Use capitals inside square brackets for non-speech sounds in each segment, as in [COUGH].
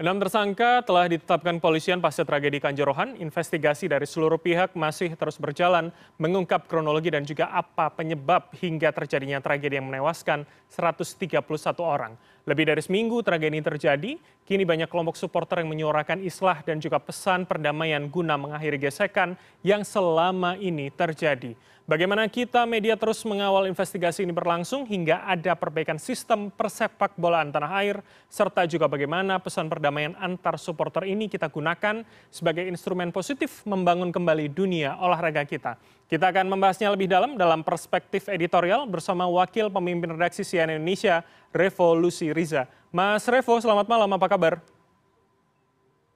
enam tersangka telah ditetapkan polisian pasca tragedi kanjuruhan. Investigasi dari seluruh pihak masih terus berjalan mengungkap kronologi dan juga apa penyebab hingga terjadinya tragedi yang menewaskan satu ratus tiga puluh satu orang. Lebih dari seminggu tragedi ini terjadi kini banyak kelompok supporter yang menyuarakan islah dan juga pesan perdamaian guna mengakhiri gesekan yang selama ini terjadi bagaimana kita media terus mengawal investigasi ini berlangsung hingga ada perbaikan sistem persepak bolaan tanah air serta juga bagaimana pesan perdamaian antar supporter ini kita gunakan sebagai instrumen positif membangun kembali dunia olahraga kita. Kita akan membahasnya lebih dalam dalam perspektif editorial bersama Wakil Pemimpin Redaksi CNN Indonesia, Revo Lucy Riza. Mas Revo, selamat malam, apa kabar?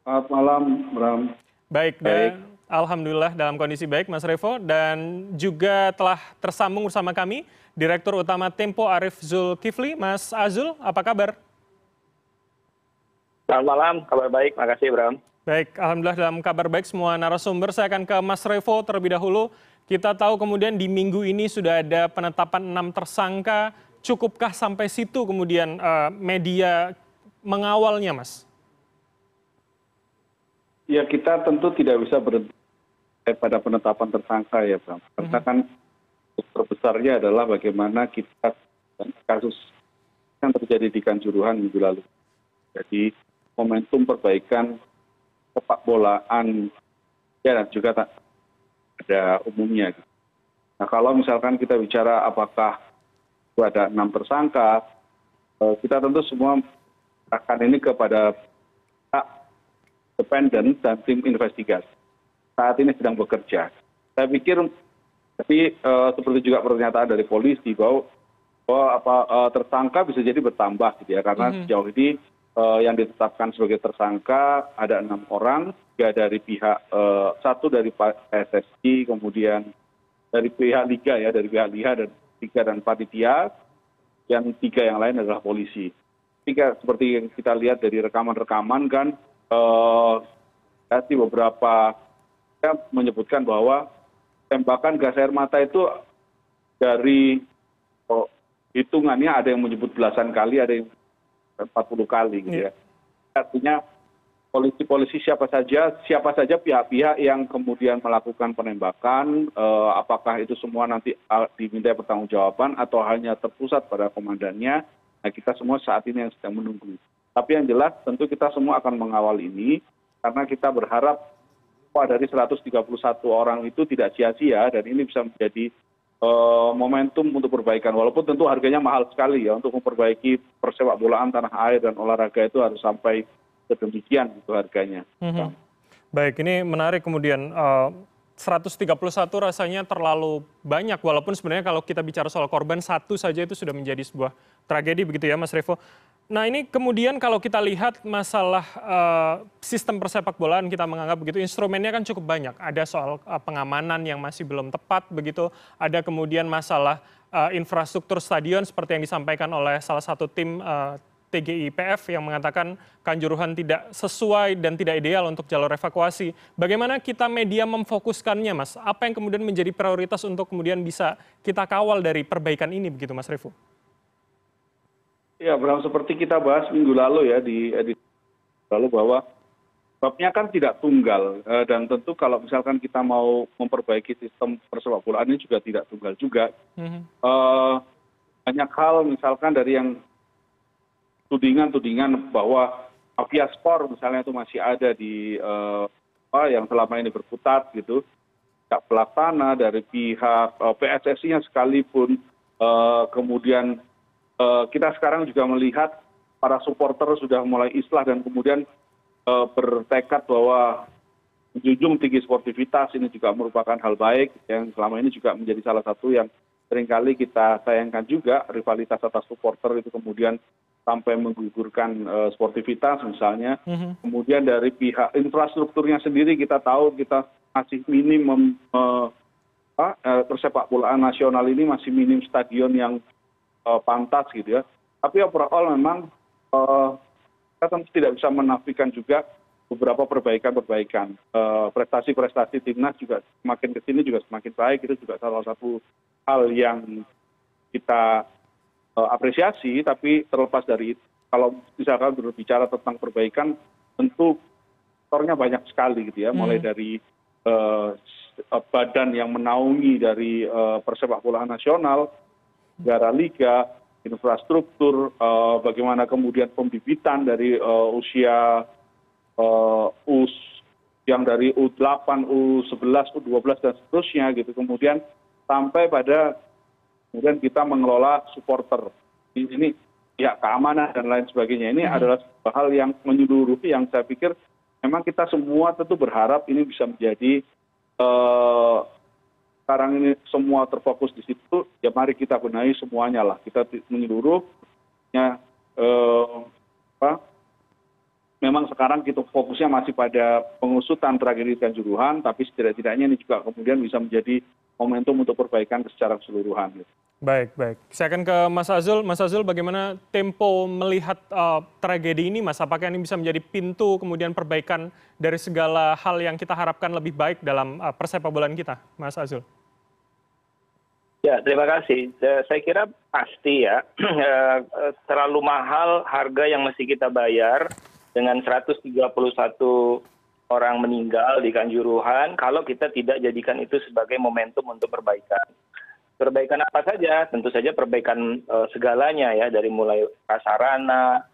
Selamat malam, Bram. Baik, baik. Alhamdulillah dalam kondisi baik, Mas Revo. Dan juga telah tersambung bersama kami, Direktur Utama Tempo Arif Zulkifli. Mas Azul, apa kabar? Selamat malam, kabar baik. Makasih, Bram. Baik, Alhamdulillah dalam kabar baik semua narasumber. Saya akan ke Mas Revo terlebih dahulu. Kita tahu kemudian di minggu ini sudah ada penetapan enam tersangka. Cukupkah sampai situ kemudian uh, media mengawalnya, Mas? Ya, kita tentu tidak bisa berhenti pada penetapan tersangka ya, Bram. Karena kan terbesarnya adalah bagaimana kita kasus yang terjadi di Kanjuruhan minggu lalu. Jadi momentum perbaikan sepak bolaan ya dan juga ada umumnya. Nah kalau misalkan kita bicara apakah itu ada enam tersangka, eh, kita tentu semua akan ini kepada independen dan tim investigasi. Saat ini sedang bekerja. Saya pikir, tapi uh, seperti juga pernyataan dari polisi bahwa, bahwa apa uh, tersangka bisa jadi bertambah gitu ya, karena -hmm. sejauh ini Eh, yang ditetapkan sebagai tersangka ada enam orang tiga dari pihak eh, satu dari pssi kemudian dari pihak liga ya dari pihak liga dan tiga dan panitia yang tiga yang lain adalah polisi tiga seperti yang kita lihat dari rekaman rekaman kan eh, beberapa ya, menyebutkan bahwa tembakan gas air mata itu dari oh, hitungannya ada yang menyebut belasan kali ada yang empat puluh kali gitu ya. Artinya polisi polisi siapa saja siapa saja pihak pihak yang kemudian melakukan penembakan eh, apakah itu semua nanti diminta pertanggungjawaban atau hanya terpusat pada komandannya nah kita semua saat ini yang sedang menunggu tapi yang jelas tentu kita semua akan mengawal ini karena kita berharap dari 131 orang itu tidak sia-sia dan ini bisa menjadi Eh, momentum untuk perbaikan walaupun tentu harganya mahal sekali ya untuk memperbaiki persepak bolaan tanah air dan olahraga itu harus sampai sedemikian itu harganya. Mm-hmm. Baik, ini menarik kemudian uh, 131 rasanya terlalu banyak walaupun sebenarnya kalau kita bicara soal korban satu saja itu sudah menjadi sebuah tragedi begitu ya Mas Revo. Nah ini kemudian kalau kita lihat masalah uh, sistem persepak bolaan kita menganggap begitu instrumennya kan cukup banyak. Ada soal uh, pengamanan yang masih belum tepat begitu. Ada kemudian masalah uh, infrastruktur stadion seperti yang disampaikan oleh salah satu tim uh, TGIPF yang mengatakan Kanjuruhan tidak sesuai dan tidak ideal untuk jalur evakuasi. Bagaimana kita media memfokuskannya, Mas? Apa yang kemudian menjadi prioritas untuk kemudian bisa kita kawal dari perbaikan ini, begitu, Mas Revo? ya bram seperti kita bahas minggu lalu ya di edisi lalu bahwa sebabnya kan tidak tunggal eh, dan tentu kalau misalkan kita mau memperbaiki sistem persepak bolaan ini juga tidak tunggal juga mm-hmm. uh, banyak hal misalkan dari yang tudingan-tudingan bahwa mafia sport misalnya itu masih ada di apa yang selama ini berputar gitu. Tidak pelaksana dari pihak uh, PSSI-nya sekalipun uh, kemudian Eh, kita sekarang juga melihat para supporter sudah mulai islah dan kemudian eh, bertekad bahwa menjunjung tinggi sportivitas ini juga merupakan hal baik yang selama ini juga menjadi salah satu yang sering kali kita sayangkan juga rivalitas atas supporter itu kemudian sampai menggugurkan uh, sportivitas misalnya. Mm-hmm. Kemudian dari pihak infrastrukturnya sendiri kita tahu kita masih minim uh, persepak bolaan nasional ini masih minim stadion yang Eh, pantas gitu ya tapi overall memang eh, kita tentu tidak bisa menafikan juga beberapa perbaikan perbaikan eh, prestasi prestasi timnas juga semakin ke sini juga semakin baik itu juga salah satu hal yang kita apresiasi tapi terlepas dari itu kalau misalkan berbicara tentang perbaikan tentu faktornya banyak sekali gitu ya. Mulai dari badan yang menaungi dari persepak bolaan nasional negara liga infrastruktur bagaimana kemudian pembibitan dari usia u yang dari u delapan u sebelas u dua belas dan seterusnya gitu. Kemudian sampai pada kemudian kita mengelola supporter. Ini ya keamanan dan lain sebagainya. Ini adalah sebuah hal yang menyeluruh yang saya pikir memang kita semua tentu berharap ini bisa menjadi sekarang ini semua terfokus di situ ya mari kita benahi semuanya lah. Kita menyeluruh apa memang sekarang kita fokusnya masih pada pengusutan tragedi kanjuruhan tapi setidak tidaknya ini juga kemudian bisa menjadi momentum untuk perbaikan secara keseluruhan baik baik. Saya akan ke mas azul. Mas azul bagaimana tempo melihat tragedi ini mas? Apakah ini bisa menjadi pintu kemudian perbaikan dari segala hal yang kita harapkan lebih baik dalam persepak bolaan kita? Mas azul. Ya terima kasih. Saya kira pasti ya [CLEARS THROAT] terlalu mahal harga yang mesti kita bayar. Dengan satu ratus tiga puluh satu orang meninggal di kanjuruhan kalau kita tidak jadikan itu sebagai momentum untuk perbaikan perbaikan apa saja tentu saja perbaikan segalanya ya dari mulai prasarana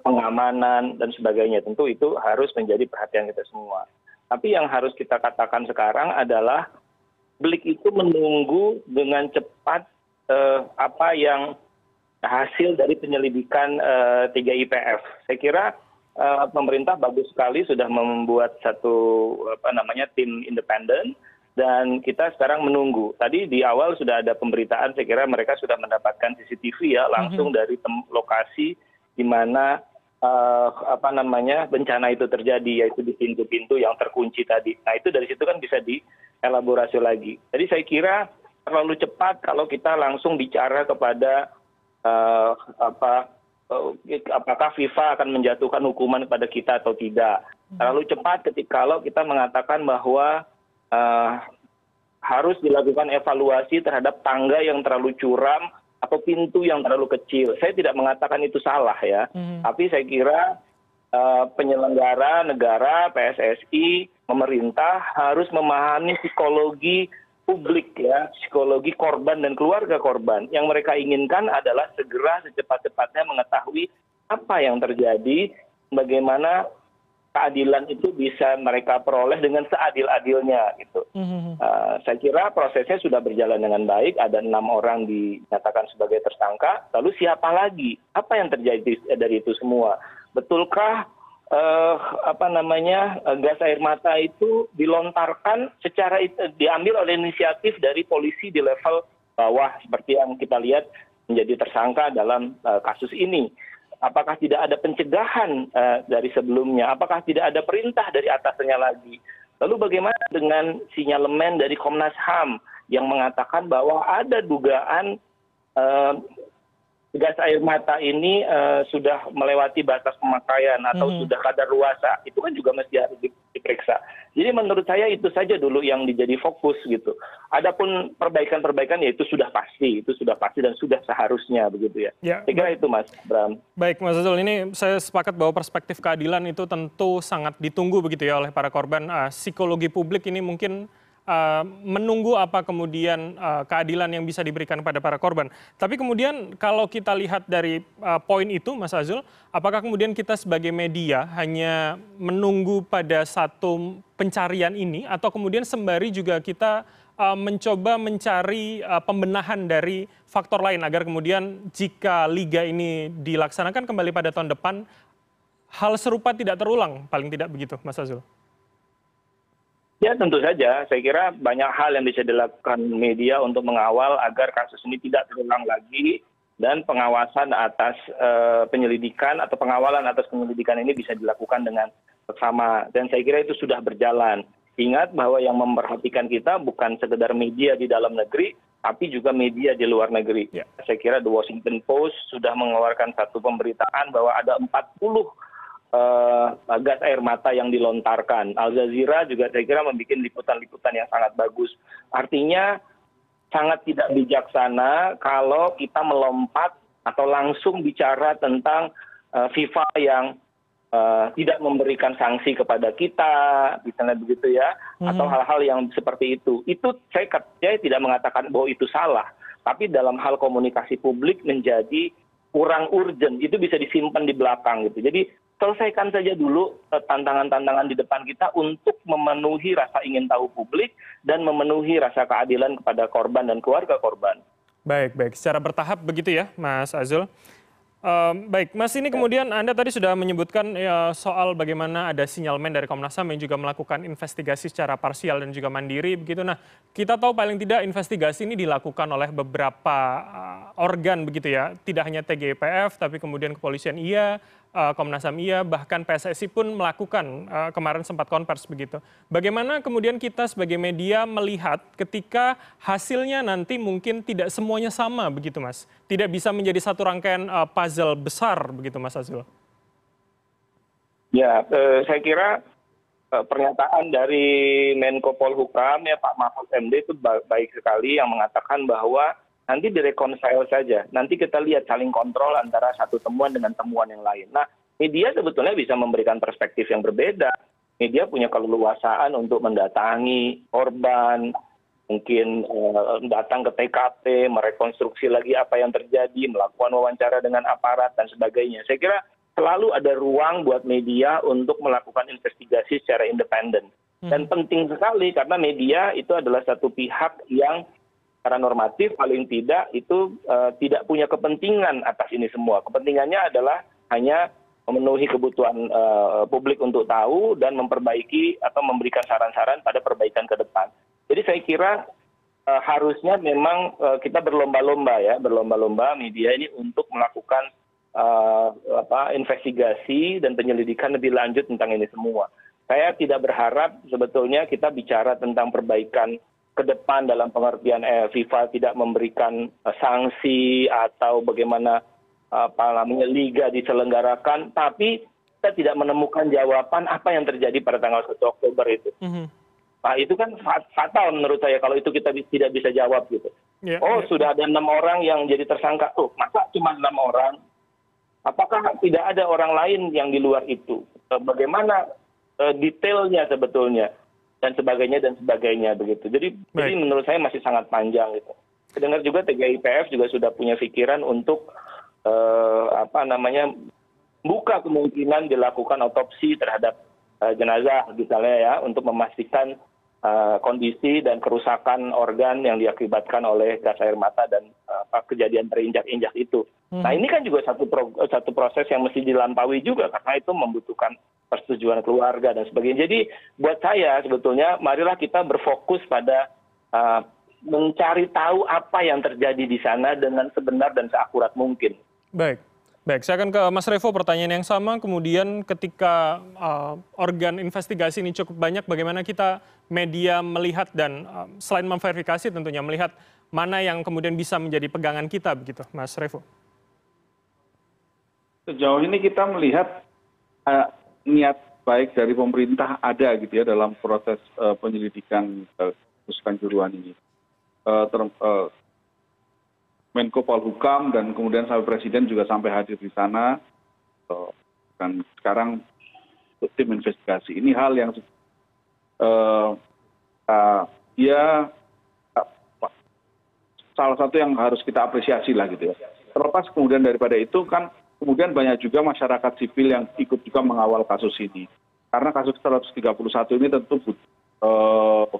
pengamanan dan sebagainya. Tentu itu harus menjadi perhatian kita semua. Tapi yang harus kita katakan sekarang adalah blik itu menunggu dengan cepat apa yang hasil dari penyelidikan tiga ipf saya kira pemerintah bagus sekali sudah membuat satu apa namanya tim independen dan kita sekarang menunggu. Tadi di awal sudah ada pemberitaan saya kira mereka sudah mendapatkan cctv ya langsung dari lokasi di mana apa namanya bencana itu terjadi yaitu di pintu pintu yang terkunci tadi. Nah itu dari situ kan bisa dielaborasi lagi. Jadi saya kira terlalu cepat kalau kita langsung bicara kepada apa apakah fifa akan menjatuhkan hukuman kepada kita atau tidak. Terlalu cepat ketika kalau kita mengatakan bahwa harus dilakukan evaluasi terhadap tangga yang terlalu curam atau pintu yang terlalu kecil. Saya tidak mengatakan itu salah ya. Tapi saya kira penyelenggara negara pssi pemerintah harus memahami psikologi publik ya psikologi korban dan keluarga korban. Yang mereka inginkan adalah segera secepat cepatnya mengetahui apa yang terjadi bagaimana keadilan itu bisa mereka peroleh dengan seadil adilnya gitu saya kira prosesnya sudah berjalan dengan baik ada enam orang dinyatakan sebagai tersangka lalu siapa lagi? Apa yang terjadi dari itu semua? Betulkah apa namanya gas air mata itu dilontarkan secara diambil oleh inisiatif dari polisi di level bawah seperti yang kita lihat menjadi tersangka dalam kasus ini apakah tidak ada pencegahan dari sebelumnya? Apakah tidak ada perintah dari atasnya lagi? Lalu bagaimana dengan sinyalemen dari komnas ham yang mengatakan bahwa ada dugaan gas air mata ini sudah melewati batas pemakaian atau sudah kadar luasa? Itu kan juga mesti harus diperiksa. Jadi menurut saya itu saja dulu yang dijadi fokus gitu. Adapun perbaikan perbaikan ya itu sudah pasti itu sudah pasti dan sudah seharusnya begitu ya. Saya kira itu mas bram. Baik mas azul ini saya sepakat bahwa perspektif keadilan itu tentu sangat ditunggu begitu ya oleh para korban. Psikologi publik ini mungkin menunggu apa kemudian keadilan yang bisa diberikan kepada para korban. Tapi kemudian kalau kita lihat dari poin itu, Mas Azul, apakah kemudian kita sebagai media hanya menunggu pada satu pencarian ini, atau kemudian sembari juga kita mencoba mencari pembenahan dari faktor lain agar kemudian jika liga ini dilaksanakan kembali pada tahun depan, hal serupa tidak terulang, paling tidak begitu, Mas Azul? Ya tentu saja. Saya kira banyak hal yang bisa dilakukan media untuk mengawal agar kasus ini tidak terulang lagi dan pengawasan atas penyelidikan atau pengawalan atas penyelidikan ini bisa dilakukan dengan bersama dan saya kira itu sudah berjalan. Ingat bahwa yang memperhatikan kita bukan sekedar media di dalam negeri tapi juga media di luar negeri. Saya kira the washington post sudah mengeluarkan satu pemberitaan bahwa ada empat puluh gas air mata yang dilontarkan. Al jazeera juga saya kira membuat liputan liputan yang sangat bagus. Artinya sangat tidak bijaksana kalau kita melompat atau langsung bicara tentang fifa yang tidak memberikan sanksi kepada kita misalnya begitu ya atau hal hal yang seperti itu. Itu saya tidak mengatakan bahwa itu salah. Tapi dalam hal komunikasi publik menjadi kurang urgent. Itu bisa disimpan di belakang gitu. Jadi selesaikan saja dulu tantangan tantangan di depan kita untuk memenuhi rasa ingin tahu publik dan memenuhi rasa keadilan kepada korban dan keluarga korban. Baik baik. Secara bertahap begitu ya mas azul. Baik mas ini kemudian anda tadi sudah menyebutkan soal bagaimana ada sinyalmen dari komnas ham yang juga melakukan investigasi secara parsial dan juga mandiri begitu. Nah kita tahu paling tidak investigasi ini dilakukan oleh beberapa organ begitu ya. Tidak hanya tgipf tapi kemudian kepolisian. Iya komnas ham iya bahkan pssi pun melakukan kemarin sempat konvers begitu. Bagaimana kemudian kita sebagai media melihat ketika hasilnya nanti mungkin tidak semuanya sama begitu mas? Tidak bisa menjadi satu rangkaian puzzle besar begitu mas azul? Ya saya kira pernyataan dari menko polhukam ya pak mahfud md itu baik sekali yang mengatakan bahwa nanti direkonsile saja. Nanti kita lihat saling kontrol antara satu temuan dengan temuan yang lain. Nah media sebetulnya bisa memberikan perspektif yang berbeda. Media punya keleluasaan untuk mendatangi korban mungkin datang ke tkp merekonstruksi lagi apa yang terjadi melakukan wawancara dengan aparat dan sebagainya. Saya kira selalu ada ruang buat media untuk melakukan investigasi secara independen. Dan penting sekali karena media itu adalah satu pihak yang secara normatif paling tidak itu tidak punya kepentingan atas ini semua. Kepentingannya adalah hanya memenuhi kebutuhan publik untuk tahu dan memperbaiki atau memberikan saran saran pada perbaikan ke depan. Jadi saya kira harusnya memang kita berlomba lomba ya berlomba lomba media ini untuk melakukan investigasi dan penyelidikan lebih lanjut tentang ini semua. Saya tidak berharap sebetulnya kita bicara tentang perbaikan ke depan dalam pengertian fifa tidak memberikan sanksi atau bagaimana apa namanya liga diselenggarakan. Tapi kita tidak menemukan jawaban apa yang terjadi pada tanggal satu oktober itu. Nah itu kan fatal menurut saya kalau itu kita tidak bisa jawab gitu. Oh sudah ada enam orang yang jadi tersangka. Oh masa cuma enam orang? Apakah tidak ada orang lain yang di luar itu? Bagaimana detailnya sebetulnya dan sebagainya dan sebagainya begitu. Jadi jadi menurut saya masih sangat panjang gitu. Saya dengar juga tgipf juga sudah punya pikiran untuk apa namanya buka kemungkinan dilakukan otopsi terhadap jenazah misalnya ya untuk memastikan kondisi dan kerusakan organ yang diakibatkan oleh gas air mata dan kejadian terinjak injak itu. Nah ini kan juga satu proses yang mesti dilampaui juga karena itu membutuhkan persetujuan keluarga dan sebagainya. Jadi buat saya sebetulnya marilah kita berfokus pada mencari tahu apa yang terjadi di sana dengan sebenar dan seakurat mungkin. Baik. Baik saya akan ke mas revo pertanyaan yang sama. Kemudian ketika organ investigasi ini cukup banyak bagaimana kita media melihat dan selain memverifikasi tentunya melihat mana yang kemudian bisa menjadi pegangan kita begitu mas revo? Sejauh ini kita melihat niat baik dari pemerintah ada gitu ya dalam proses penyelidikan kasus kanjuruhan ini. Menko polhukam dan kemudian sampai presiden juga sampai hadir di sana. Dan sekarang tim investigasi. Ini hal yang ya salah satu yang harus kita apresiasi lah gitu ya. Terlepas kemudian daripada itu kan kemudian banyak juga masyarakat sipil yang ikut juga mengawal kasus ini. Karena kasus 131 ini tentu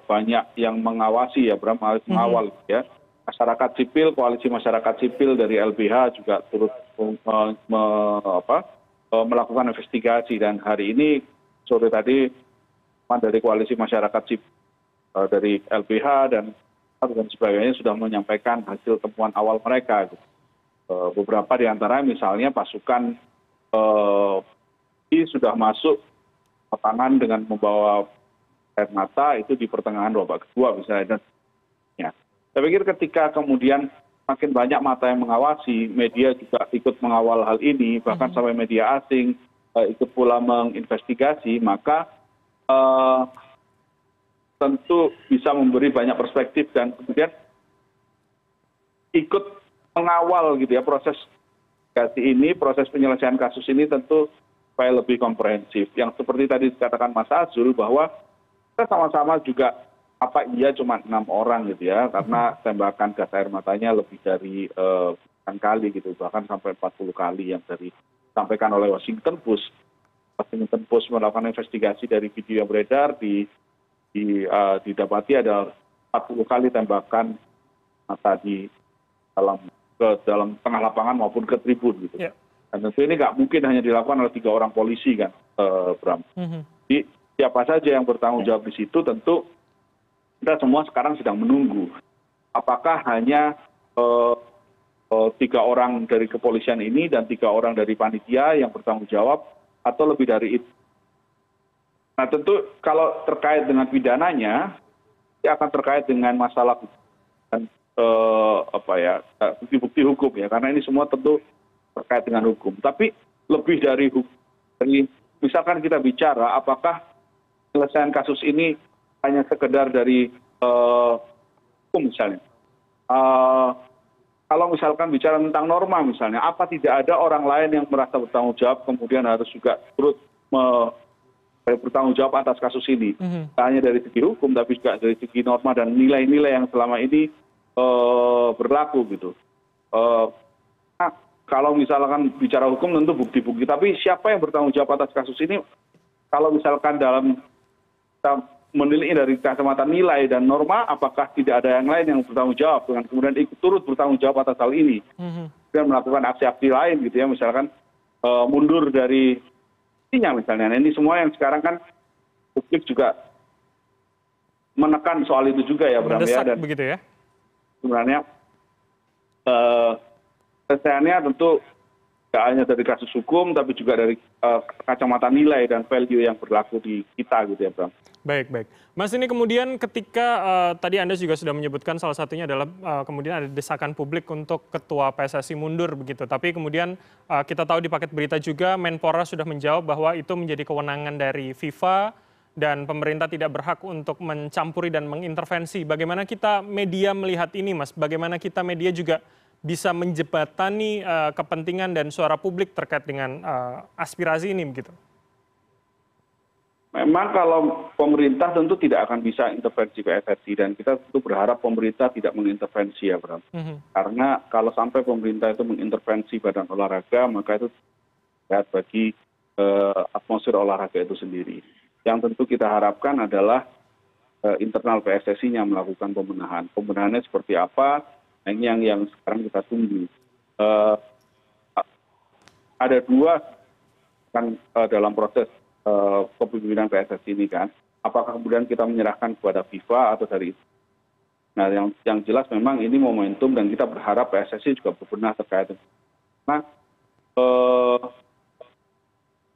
banyak yang mengawasi ya Bram harus mengawal ya. Masyarakat sipil koalisi masyarakat sipil dari lbh juga turut melakukan investigasi. Dan hari ini sore tadi dari koalisi masyarakat sipil dari lbh dan sebagainya sudah menyampaikan hasil temuan awal mereka beberapa di antara misalnya pasukan ini sudah masuk tangan dengan membawa air mata itu di pertengahan babak kedua misalnya. Saya pikir ketika kemudian makin banyak mata yang mengawasi media juga ikut mengawal hal ini bahkan sampai media asing ikut pula menginvestigasi maka tentu bisa memberi banyak perspektif dan kemudian ikut mengawal gitu ya proses ini proses penyelesaian kasus ini tentu supaya lebih komprehensif. Yang seperti tadi dikatakan mas azul bahwa kita sama-sama juga apa iya cuma enam orang gitu ya karena tembakan gas air matanya lebih dari uh, kali gitu bahkan sampai 40 kali yang dari disampaikan oleh Washington Post. Washington Post melakukan investigasi dari video yang beredar di, di uh, didapati ada 40 kali tembakan mata di dalam ke dalam tengah lapangan maupun ke tribun gitu. Yeah. Dan tentu ini nggak mungkin hanya dilakukan oleh tiga orang polisi kan, uh, Bram. Mm -hmm. Jadi siapa saja yang bertanggung jawab di situ tentu kita semua sekarang sedang menunggu apakah hanya uh, uh, tiga orang dari kepolisian ini dan tiga orang dari panitia yang bertanggung jawab atau lebih dari itu. Nah tentu kalau terkait dengan pidananya, ya akan terkait dengan masalah dan apa ya bukti-bukti hukum ya karena ini semua tentu terkait dengan hukum. Tapi lebih dari hukum, misalkan kita bicara apakah penyelesaian kasus ini hanya sekedar dari eh, hukum misalnya. Eh, kalau misalkan bicara tentang norma misalnya, apa tidak ada orang lain yang merasa bertanggung jawab kemudian harus juga turut bertanggung jawab atas kasus ini. Mm-hmm. hanya dari segi hukum, tapi juga dari segi norma dan nilai-nilai yang selama ini berlaku gitu. Uh, nah, kalau misalkan bicara hukum tentu bukti-bukti, tapi siapa yang bertanggung jawab atas kasus ini? Kalau misalkan dalam menilai dari kacamata nilai dan norma apakah tidak ada yang lain yang bertanggung jawab dengan kemudian ikut turut bertanggung jawab atas hal ini mm-hmm. dan melakukan aksi-aksi lain gitu ya misalkan uh, mundur dari misalnya nah, ini semua yang sekarang kan publik juga menekan soal itu juga ya Bram ya dan begitu ya sebenarnya uh, tentu tidak hanya dari kasus hukum tapi juga dari uh, kacamata nilai dan value yang berlaku di kita gitu ya Bram. Baik, baik. Mas ini kemudian ketika uh, tadi Anda juga sudah menyebutkan salah satunya adalah uh, kemudian ada desakan publik untuk ketua PSSI mundur begitu. Tapi kemudian uh, kita tahu di paket berita juga Menpora sudah menjawab bahwa itu menjadi kewenangan dari FIFA dan pemerintah tidak berhak untuk mencampuri dan mengintervensi. Bagaimana kita media melihat ini, Mas? Bagaimana kita media juga bisa menjebatani uh, kepentingan dan suara publik terkait dengan uh, aspirasi ini begitu? memang kalau pemerintah tentu tidak akan bisa intervensi pssi dan kita tentu berharap pemerintah tidak mengintervensi ya bram mhm. karena kalau sampai pemerintah itu mengintervensi badan olahraga maka itu bagi eh, atmosfer olahraga itu sendiri yang tentu kita harapkan adalah eh, internal pssi nya melakukan pembenahan. Pembenahannya seperti apa? Nah, ini yang yang sekarang kita tunggu. Eh, ada dua kan dalam proses kepemimpinan pssi ini kan. Apakah kemudian kita menyerahkan kepada fifa atau dari nah yang yang jelas memang ini momentum dan kita berharap pssi juga berbenah terkait nah eh,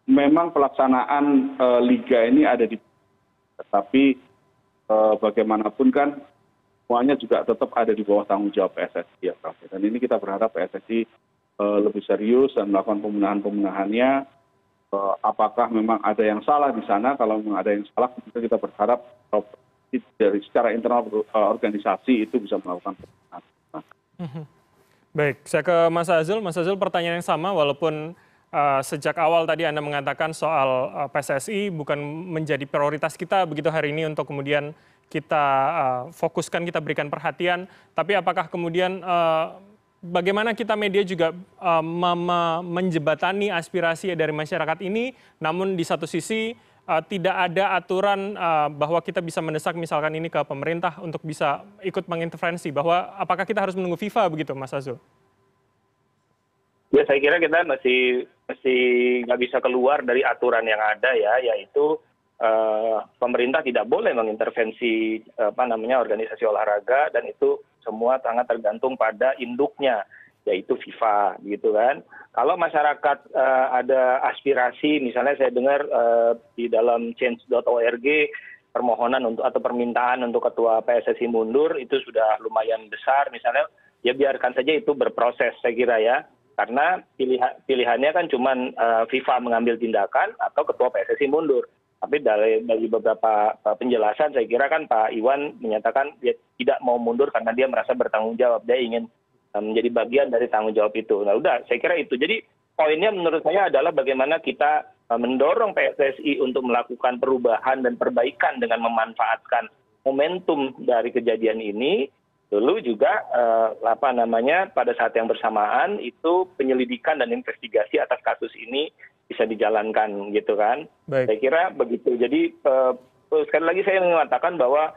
memang pelaksanaan eh, liga ini ada di tetapi eh, bagaimanapun kan semuanya juga tetap ada di bawah tanggung jawab PSSI ya Prof. Dan ini kita berharap PSSI uh, lebih serius dan melakukan pembenahan-pembenahannya Eh, apakah memang ada yang salah di sana kalau memang ada yang salah kita berharap dari secara internal eh, organisasi itu bisa melakukan mhm. Baik, saya ke Mas Azul. Mas Azul pertanyaan yang sama walaupun uh, sejak awal tadi Anda mengatakan soal uh, PSSI bukan menjadi prioritas kita begitu hari ini untuk kemudian kita uh, fokuskan, kita berikan perhatian. Tapi apakah kemudian uh, bagaimana kita media juga uh, menjebatani aspirasi dari masyarakat ini, namun di satu sisi uh, tidak ada aturan uh, bahwa kita bisa mendesak misalkan ini ke pemerintah untuk bisa ikut mengintervensi, bahwa apakah kita harus menunggu FIFA begitu, Mas Azul? Ya, saya kira kita masih masih nggak bisa keluar dari aturan yang ada ya, yaitu uh, pemerintah tidak boleh mengintervensi apa namanya organisasi olahraga dan itu semua sangat tergantung pada induknya yaitu FIFA gitu kan. Kalau masyarakat uh, ada aspirasi, misalnya saya dengar uh, di dalam change.org permohonan untuk atau permintaan untuk ketua PSSI mundur itu sudah lumayan besar, misalnya ya biarkan saja itu berproses saya kira ya, karena pilihan pilihannya kan cuma uh, FIFA mengambil tindakan atau ketua PSSI mundur tapi dari beberapa eh, penjelasan saya kira kan pak iwan menyatakan dia tidak mau mundur karena dia merasa bertanggung jawab dia ingin menjadi bagian dari tanggung jawab itu. Nah, udah, saya kira itu. Jadi poinnya menurut saya adalah bagaimana kita mendorong PSSI untuk melakukan perubahan dan perbaikan dengan memanfaatkan momentum dari kejadian ini dulu juga apa namanya pada saat yang bersamaan itu penyelidikan dan investigasi atas kasus ini bisa dijalankan gitu kan. Baik. Saya kira begitu. Jadi sekali lagi saya mengatakan bahwa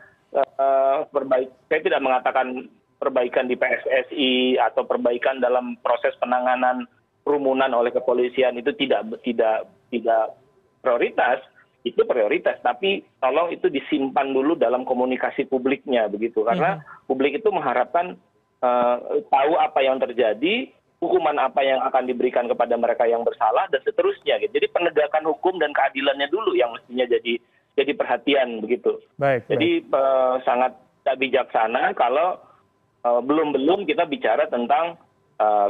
perbaik saya tidak mengatakan perbaikan di PSSI atau perbaikan dalam proses penanganan kerumunan oleh kepolisian itu tidak tidak tidak prioritas itu prioritas tapi tolong itu disimpan dulu dalam komunikasi publiknya begitu. Karena publik itu mengharapkan tahu apa yang terjadi hukuman apa yang akan diberikan kepada mereka yang bersalah dan seterusnya gitu. Jadi penegakan hukum dan keadilannya dulu yang mestinya jadi jadi perhatian begitu. Baik, jadi baik. sangat tidak bijaksana kalau belum belum kita bicara tentang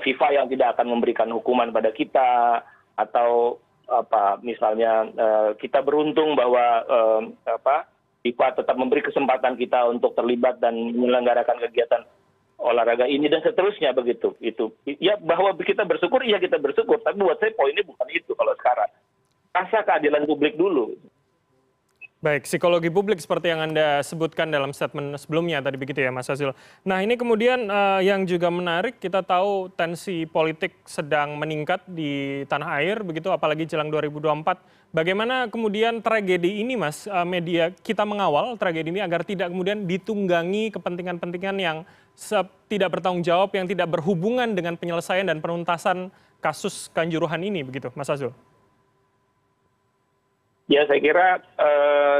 FIFA yang tidak akan memberikan hukuman pada kita atau apa misalnya kita beruntung bahwa apa FIFA tetap memberi kesempatan kita untuk terlibat dan menyelenggarakan kegiatan olahraga ini dan seterusnya begitu. Itu. Ya bahwa kita bersyukur iya kita bersyukur tapi buat saya poinnya bukan itu kalau sekarang. Rasa keadilan publik dulu Baik, psikologi publik seperti yang Anda sebutkan dalam statement sebelumnya tadi begitu ya Mas Azul. Nah ini kemudian uh, yang juga menarik, kita tahu tensi politik sedang meningkat di tanah air begitu apalagi jelang 2024. Bagaimana kemudian tragedi ini Mas, uh, media kita mengawal tragedi ini agar tidak kemudian ditunggangi kepentingan-kepentingan yang tidak bertanggung jawab, yang tidak berhubungan dengan penyelesaian dan penuntasan kasus kanjuruhan ini begitu Mas Azul? Ya saya kira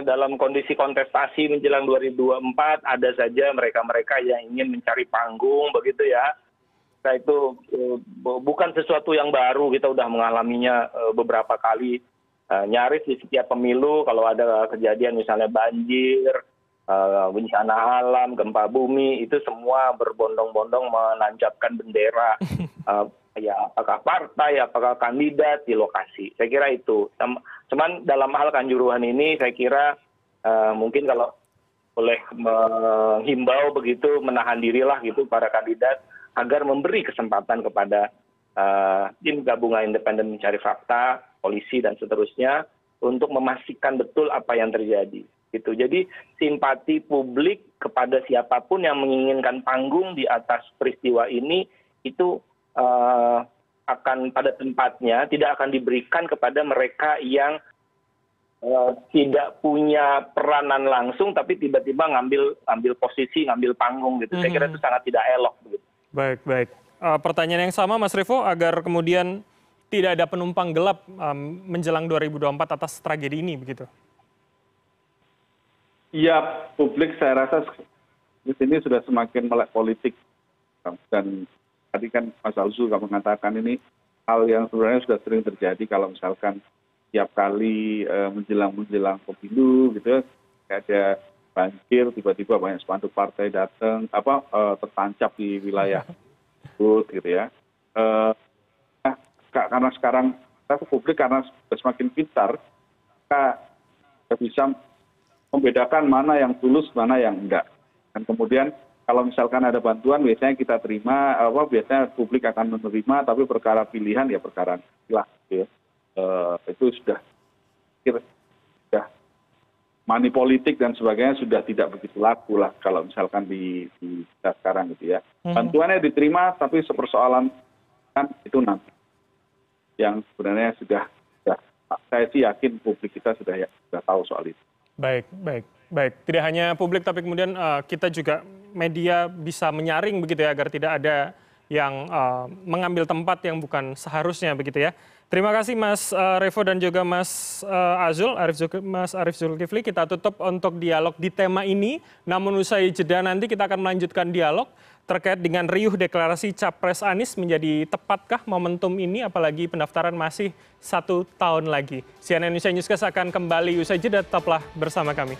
dalam kondisi kontestasi menjelang 2024 ada saja mereka mereka yang ingin mencari panggung begitu ya. Nah itu bukan sesuatu yang baru kita sudah mengalaminya beberapa kali. Nyaris di setiap pemilu kalau ada kejadian misalnya banjir bencana alam gempa bumi itu semua berbondong-bondong menancapkan bendera. [LAUGHS] Ya apakah partai apakah kandidat di lokasi. Saya kira itu cuman dalam hal kanjuruhan ini saya kira mungkin kalau boleh menghimbau begitu menahan dirilah gitu para kandidat agar memberi kesempatan kepada tim gabungan independen mencari fakta polisi dan seterusnya untuk memastikan betul apa yang terjadi gitu. Jadi simpati publik kepada siapa pun yang menginginkan panggung di atas peristiwa ini itu akan pada tempatnya tidak akan diberikan kepada mereka yang tidak punya peranan langsung tapi tiba tiba ngambil ambil posisi ngambil panggung gitu. Saya kira itu sangat tidak elok begitu baik baik. Pertanyaan yang sama Mas Revo agar kemudian tidak ada penumpang gelap menjelang 2024 atas tragedi ini begitu. Iya, publik saya rasa di sini sudah semakin melek politik dan tadi kan mas alzu mengatakan ini hal yang sebenarnya sudah sering terjadi kalau misalkan tiap kali menjelang menjelang pemilu gitu ya ada banjir tiba-tiba banyak spanduk partai datang apa tertancap di wilayah tersebut gitu ya. Nah, karena sekarang kita publik karena semakin pintar kita bisa membedakan mana yang tulus mana yang enggak. Dan kemudian kalau misalkan ada bantuan biasanya kita terima apa biasanya publik akan menerima tapi perkara pilihan ya perkara lah gitu ya. itu sudah sudah money politik dan sebagainya sudah tidak begitu laku lah kalau misalkan di, di kita sekarang gitu ya. Bantuannya diterima tapi sepersoalan kan itu nanti. Yang sebenarnya sudah, sudah saya sih yakin publik kita sudah ya, sudah tahu soal itu. Baik baik baik. Tidak hanya publik tapi kemudian uh, kita juga media bisa menyaring begitu ya agar tidak ada yang uh, mengambil tempat yang bukan seharusnya begitu ya. Terima kasih Mas uh, Revo dan juga Mas uh, Azul, Arif Mas Arif Zulkifli. Kita tutup untuk dialog di tema ini. Namun usai jeda nanti kita akan melanjutkan dialog terkait dengan riuh deklarasi Capres Anies menjadi tepatkah momentum ini apalagi pendaftaran masih satu tahun lagi. CNN Indonesia Newscast akan kembali usai jeda tetaplah bersama kami.